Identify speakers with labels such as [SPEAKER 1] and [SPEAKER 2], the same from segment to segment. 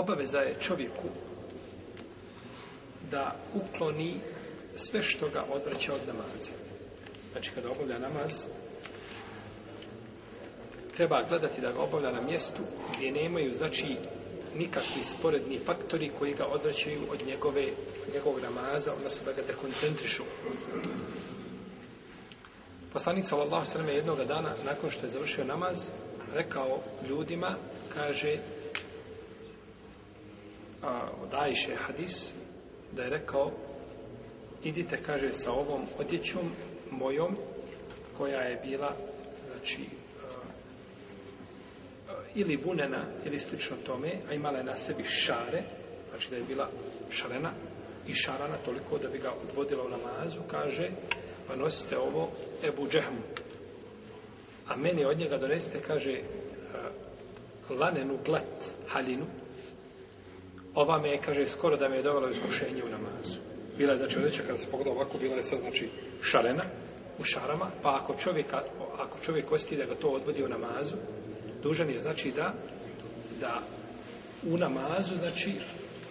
[SPEAKER 1] obaveza je čovjeku da ukloni sve što ga odvraća od namaza. Znači, kada obavlja namaz, treba gledati da ga obavlja na mjestu gdje nemaju, znači, nikakvi sporedni faktori koji ga odvraćaju od njegove, njegovog namaza, odnosno da ga dekoncentrišu. Poslanik sallallahu sallam je jednog dana, nakon što je završio namaz, rekao ljudima, kaže, a, od Ajše hadis da je rekao idite kaže sa ovom odjećom mojom koja je bila znači a, a, ili vunena ili slično tome a imala je na sebi šare znači da je bila šarena i šarana toliko da bi ga odvodila u namazu kaže pa nosite ovo Ebu Džehmu a meni od njega doneste kaže a, lanenu glat halinu ova me je, kaže, skoro da me je dovela iskušenje u namazu. Bila je, znači, odreća, kada se pogleda ovako, bila je sad, znači, šarena u šarama, pa ako čovjek, ako čovjek osjeti da ga to odvodi u namazu, dužan je, znači, da, da u namazu, znači,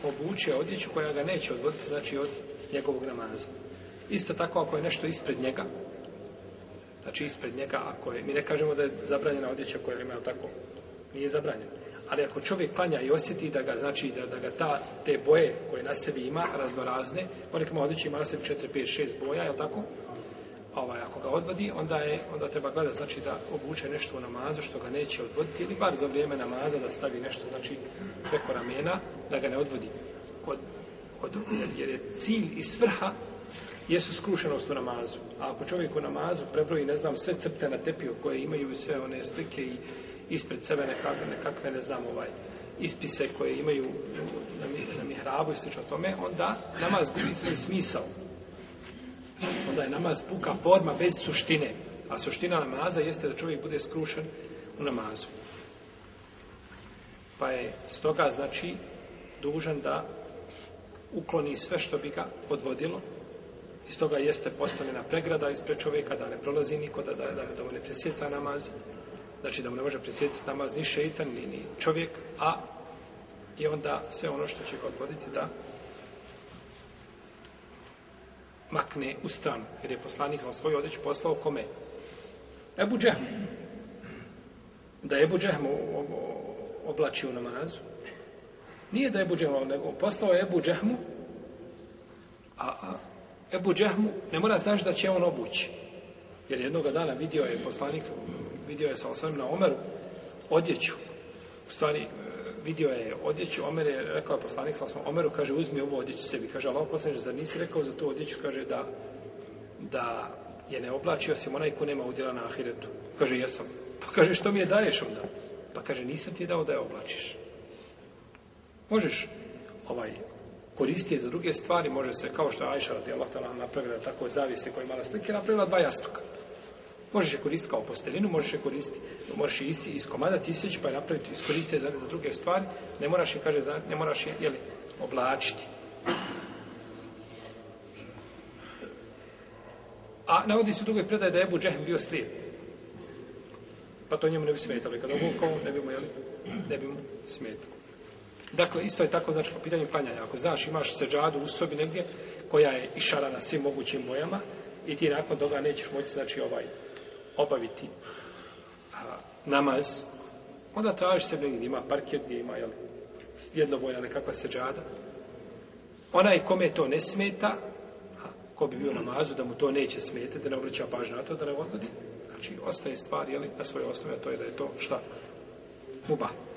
[SPEAKER 1] obuče odjeću koja ga neće odvoditi, znači, od njegovog namaza. Isto tako, ako je nešto ispred njega, znači, ispred njega, ako je, mi ne kažemo da je zabranjena odjeća koja ima, tako, nije zabranjena ali ako čovjek klanja i osjeti da ga, znači, da, da ga ta, te boje koje na sebi ima, raznorazne, on rekamo, odići ima na sebi 4, 5, 6 boja, je tako? Ovaj, ako ga odvodi, onda je onda treba gledati znači, da obuče nešto u namazu što ga neće odvoditi, ili bar za vrijeme namaza da stavi nešto znači, preko ramena, da ga ne odvodi. Od, od, jer je cilj i svrha jesu skrušenost u namazu. A ako čovjek u namazu prebroji, ne znam, sve crte na tepiju koje imaju sve one slike i ispred sebe nekakve, nekakve ne znam, ovaj, ispise koje imaju na, na mihrabu i sl. tome, onda namaz gubi svoj smisao. Onda je namaz puka forma bez suštine. A suština namaza jeste da čovjek bude skrušen u namazu. Pa je stoga, znači, dužan da ukloni sve što bi ga odvodilo Iz toga jeste postavljena pregrada ispred čovjeka da ne prolazi niko, da, da, da je dovoljno presjeca namaz znači da mu ne može prisjetiti namaz ni šeitan, ni, ni čovjek, a i onda sve ono što će ga odvoditi da makne u stranu, jer je poslanik za svoju odjeću poslao kome? Ebu Džehmu. Da Ebu Džehmu oblači u namazu, nije da Ebu Džehmu, nego poslao Ebu Džehmu, a, a Ebu Džehmu ne mora znaći da će on obući. Jer jednog dana vidio je poslanik vidio je sa osam na Omeru odjeću. U stvari, e, vidio je odjeću, Omer je rekao je poslanik sa osam, Omeru kaže, uzmi ovu odjeću sebi. Kaže, Allah poslanik, zar nisi rekao za tu odjeću? Kaže, da, da je ne oblačio osim onaj ko nema udjela na ahiretu. Kaže, jesam. Pa kaže, što mi je daješ onda? Pa kaže, nisam ti dao da je oblačiš. Možeš ovaj, koristiti za druge stvari, može se, kao što je Ajša radijalohtala napravila tako zavise koje imala slike, napravila dva jastuka. Možeš je koristiti kao postelinu, možeš je koristiti, možeš je isti iskomadati, isjeći, pa je napraviti, iskoristiti za, za druge stvari. Ne moraš je, kaže, ne moraš je, jeli, oblačiti. A navodi se u drugoj predaj da je Ebu Džehem bio slijed. Pa to njemu ne bi smetalo. I kada obukao, ne bi mu, jeli, ne bi mu smetalo. Dakle, isto je tako, znači, po pitanju klanjanja. Ako znaš, imaš seđadu u sobi negdje, koja je išara na svim mogućim bojama, i ti nakon toga nećeš moći, znači, ovaj, obaviti a, namaz, onda traži se negdje, ima parkir gdje ima jel, jednobojna nekakva seđada. Onaj kome to ne smeta, a, ko bi bio namazu, da mu to neće smetati, da ne obraća pažnje na to, da ne odvodi. Znači, ostaje stvar, jel, na svoje osnove, to je da je to šta? Mubah.